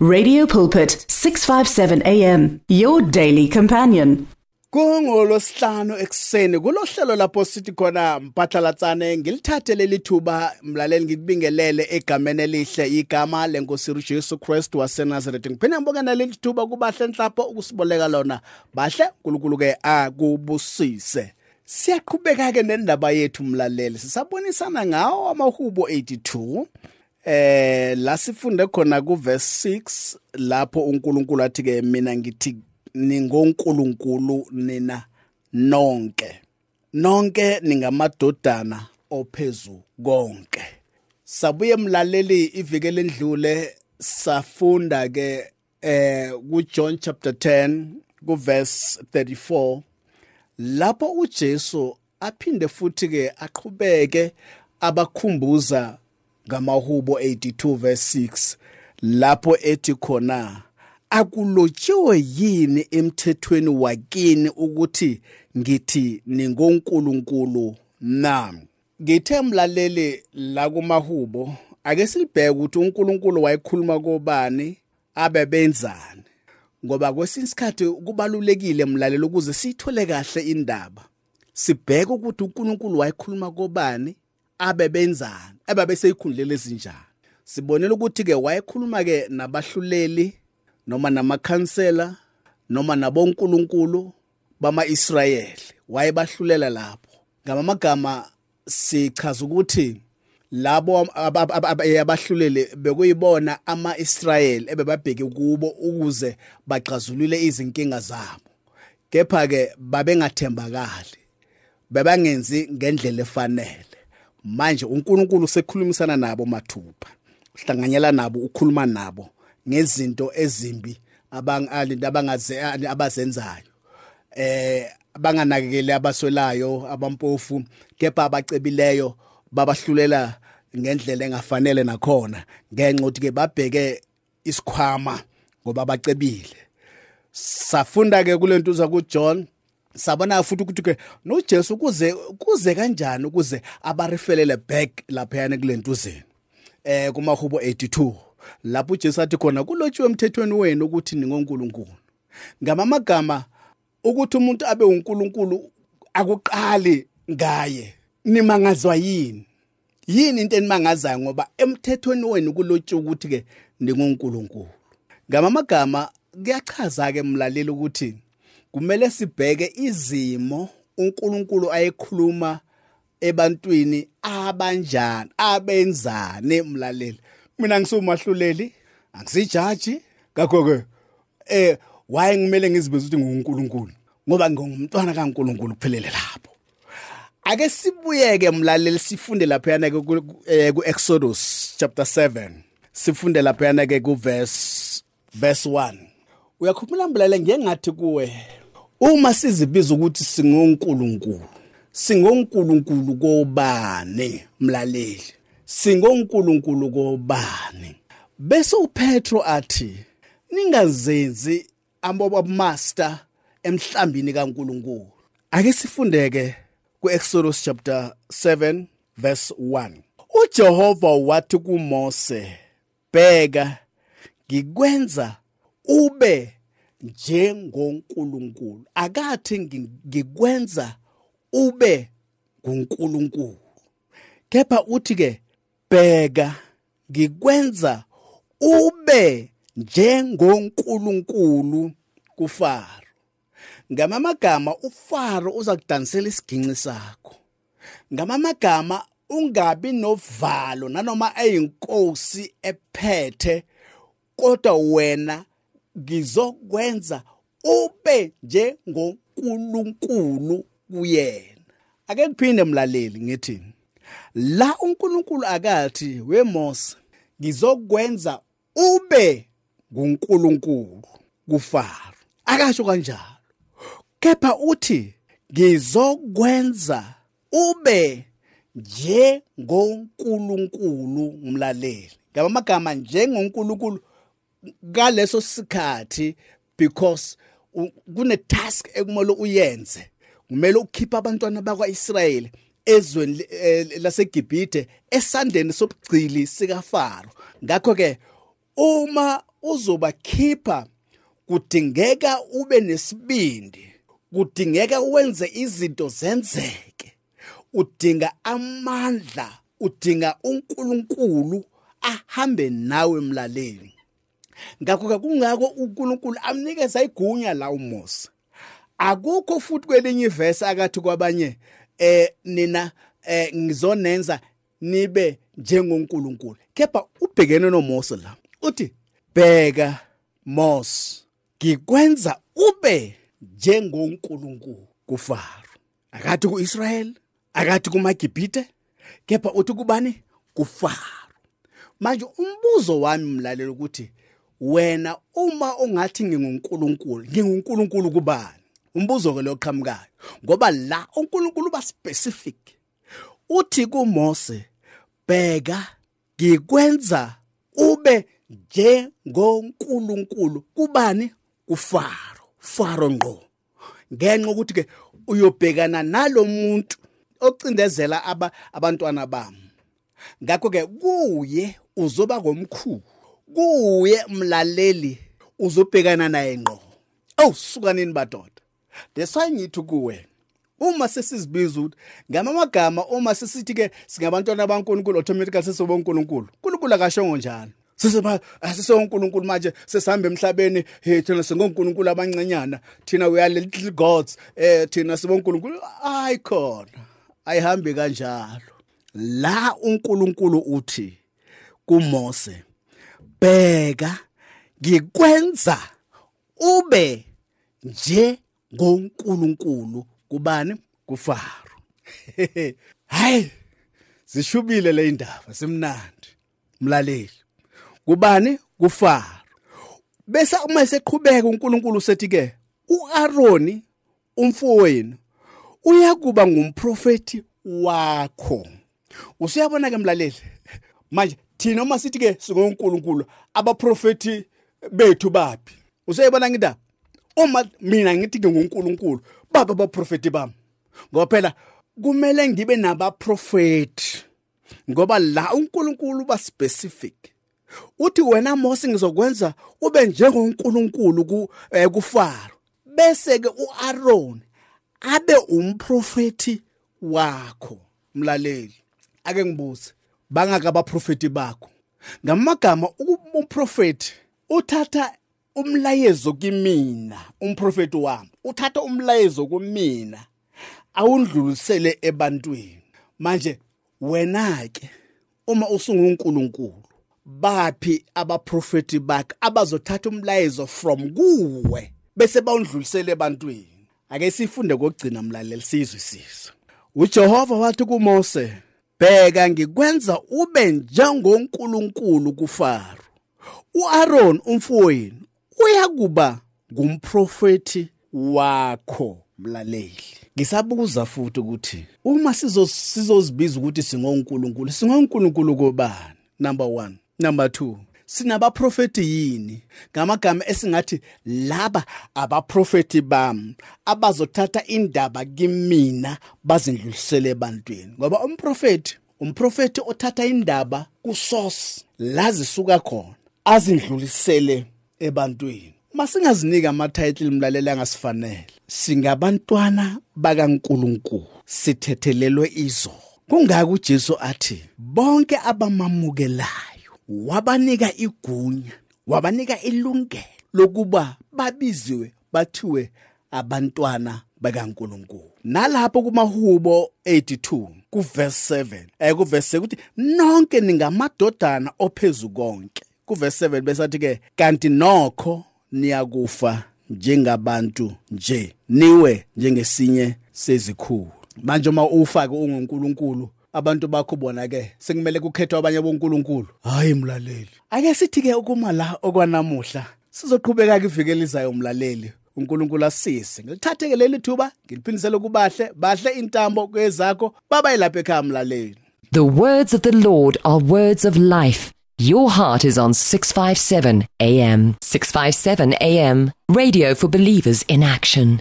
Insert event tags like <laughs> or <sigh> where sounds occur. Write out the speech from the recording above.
Radio Pulpit 657 AM your daily companion. Kungolosihlanu ekseni kulohlelo lapho sithi khona mpahlalatsane ngilithathe leli thuba mlaleli ngikubingelele egameni elihle igama lenkosi uJesu Kristu waseNazaretha ngiphinde ngibongena leli thuba kubahle enhlapho ukusiboleka lona. Bahle uNkulunkulu ke akubusise. Siyaqhubeka ke nendaba yethu mlaleli sisabonisana ngawo amahubo 82 eh la sifunde khona ku verse 6 lapho uNkulunkulu athi ke mina ngithi ningonkulunkulu nina nonke. Nonke ningamadodana ophezu konke. Sabuye mlaleli ivike lendlule safunda ke eh ku John chapter 10 ku verse 34 lapho uJesu aphinde futhi ke aqhubeke abakhumbuza ngamahubo 82 verse 6 lapho ethi khona akulotshiwe yini emthethweni wakini ukuthi ngithi ningonkulunkulu nami ngithe mlaleli la kumahubo ake silibheke ukuthi uNkulunkulu wayekhuluma kobani abe benzani ngoba kwesinye isikhathi kubalulekile mlaleli ukuze siyithole kahle indaba. Sibheke ukuthi uNkulunkulu wayekhuluma kobani abe benzani ababe seyikhundlele ezinjani sibonela ukuthi ke wayekhuluma ke nabahluleli noma namakhansela noma nabonkulunkulu bama-Israyeli. Wayebahlulela lapho. Ngamagama sichaza ukuthi labo abahluleli bekuyibona ama-Israyeli ebebabheke kubo ukuze baxazulule izinkinga zabo. Kepha ke babengathembakali bebangenzi ngendlela efanele. Manje uNkulunkulu usekhulumisana nabo mathupha uhlanganyela nabo ukhuluma nabo ngezinto ezimbi abangaze abazenzayo. Eh abanganakekeli abaswelayo abampofu kepha abacebileyo babahlulela ngendlela engafanele nakhona ngenxa ukuthi ke babheke isikhwama ngoba bacebile. Safunda ke kulentuza kuJohn sabona futhi ukuthi ke noJesu kuze kuze kanjani ukuze abarifelele back lapha yana kulentuzeni eh kumahubo 82 lapho uJesu athi khona kulotshiwe emthethweni wenu ukuthi ningonkulunkulu. Ngamamagama ukuthi umuntu abe uNkulunkulu akuqali ngaye nimangazwa yini? Yini into enimangazayo? Ngoba emthethweni wenu kulotshiwe ukuthi ke ningonkulunkulu. Ngamamagama kuyachaza ke mlaleli ukuthi kumele sibheke izimo uNkulunkulu ayekhuluma ebantwini abanjani abenzane mlaleli. Mina ngisumahluleli angisijaji ngakho ke eh waye ngimele ngizibize ukuthi nguNkulunkulu? Ngoba ngingumntwana kaNkulunkulu kuphelele lapho. Ake sibuyeke mlaleli sifunde lapha yana ke ku Exodus chapter 7 sifunde lapha yana ke ku verse verse 1 uyakhumbula mlaleli ngiyengathi kuwe. Uma sizibiza ukuthi singonkulunkulu singonkulunkulu kobani mlaleli? Singonkulunkulu kobani? Bese uPetro athi ningazenzi amaster emhlambini kaNkulunkulu. Ake sifundeke kuExodus chapter 7 verse 1 uJehova wathi kuMose bheka ngikwenza ube njengonkulunkulu. Akathi ngikwenza ube ngunkulunkulu. Kepha uthi ke bheka ngikwenza ube njengonkulunkulu kuFaro. Ngamamagama uFaro uza kudanisela isiginci sakho. Ngamamagama ungabi novalo nanoma eyinkosi ephethe kodwa wena ngizokwenza ube njengonkulunkulu kuyena. Ake kuphinde mlaleli ngithi la uNkulunkulu akathi weMose ngizokwenza ube nguNkulunkulu kuFaro. Akasho kanjalo. Kepha uthi ngizokwenza ube njengonkulunkulu umlaleli ngamagama njengonkulunkulu ngaleso sikhathi because kune task ekumele uyenze. Kumele ukhipha abantwana bakwaIsrayeli ezweni laseGibhithe esandleni sobugcili sikaFaro. Ngakho ke uma uzobakhipha kudingeka ube nesibindi kudingeka wenze izinto zenzeke. Udinga amandla udinga uNkulunkulu ahambe nawe emlaleni ngakho ke kungako uNkulunkulu amnikeza igunya la uMose akukho futhi kwelinye ivesi akathi kwabanye eh nina eh ngizonenza nibe njengoNkulunkulu. Kepha ubhekene noMose la uthi bheka Mose ngikwenza ube njengoNkulunkulu kuFaro. Akathi kuIsrael akathi kumaGibhite kepha uthi kubani? kuFaro. Manje umbuzo wami mlaleli ukuthi wena uma ungathi nginguNkulunkulu nginguNkulunkulu kubani? Umbuzo ke lo qhamukayo ngoba la uNkulunkulu ba specific uthi kuMose bheka ngikwenza ube njengoNkulunkulu. Kubani? kuFaro Faro ngqo. Ngenxa ukuthi ke uyobhekana nalomuntu ocindezela aba abantwana bami ngakho ke kuye uzoba ngomkhulu. Kuye mlaleli uzobhekana naye ngqo. Oh sukanini badoda. Why ngithi kuwe uma sesizibiza ukuthi ngamagama uma sisithi ke singabantwana baNkulunkulu automatically sesoba uNkulunkulu akashongo njalo. Siseba asisonkulunkulu manje sesihamba emhlabeni thina singonkulunkulu abancanyana thina we are little gods eh thina sibonkulunkulu ayikhona ayihambi kanjalo. La uNkulunkulu uthi kuMose bheka ngikwenza ube nje ngoNkulunkulu. Kubani kuFaro <laughs> hayi zishubile le indaba simnandi mlaleli. Kubani kuFaro bese uma eseqhubeka uNkulunkulu sethi ke uAaroni umfowenu uyakuba ngumprofeti wakho. Usuyabona ke mlaleli manje thina uma sithi ke singonkulunkulu abaprofeti bethu bapi usuyibona ngindaba uma mina ngithi ke ngonkulunkulu baba abaprofeti bami. Ngoba phela kumele ngibe nabaprofeti ngoba la uNkulunkulu ba specific. Uthi wena Mose ngizokwenza ube njengonkulunkulu ku eh, kuFaro. Bese ke uAaron abe umprofeti wakho mlaleli. Ake ngibuze bangaka abaprofeti bakho. Ngamagama umprofeti uthatha umlayezo kimina umprofeti wami uthatha umlayezo kumina awundlulisele ebantwini. Manje wena ke uma usungunkulunkulu baphi abaprofeti bakhe abazothatha umlayezo from kuwe bese bawundlulisele ebantwini? Ake sifunde kokugcina mlaleli sizwisisa uJehova wathi kuMose bheka ngikwenza ube njengonkulunkulu kuFaro. uAaron umfowenu uyakuba ngumprofeti wakho mlaleli. Ngisabuza futhi ukuthi uma sizozibiza ukuthi singonkulunkulu singonkulunkulu kobani? Number 1 number 2 sinabaprofeti yini? Ngamagama esingathi laba abaprofeti bami abazothatha indaba kimina bazindlulisele ebantwini. Ngoba umprofeti umprofeti othatha indaba kusource lazisuka khona azindlulisele ebantwini. Masingazinika ama-title mlalela angasifanele singabantwana bakaNkuluNkulu sithethelelwe izo kungaka uJesu athi bonke abamamukelayo wabanika igunya wabanika ilungelo lokuba babiziwe bathiwe abantwana bakaNkuluNkulu nalapho kumahubo 82 kuverse 7 eh kuverse ukuthi nonke ningamadodana ophezulu konke. Kuverse 7 besathi ke kanti nokho niyakufa njengabantu nje niwe njengesinye sezikhulu. Manje uma ufake ungunkulunkulu abantu bakho bona ke sekumele kukhethwe abanye bonkulunkulu. Hayi mlaleli. Ake sithi ke ukuma la okwanamuhla sizoqhubeka kivike lizayo umlaleli uNkulunkulu asise. Ngilithathe ke leli thuba ngiliphindisele kubahle bahle intambo kwezakho baba yilapha ekhaya mlaleli. The words of the Lord are words of life. Your heart is on 657 AM 657 AM Radio for believers in action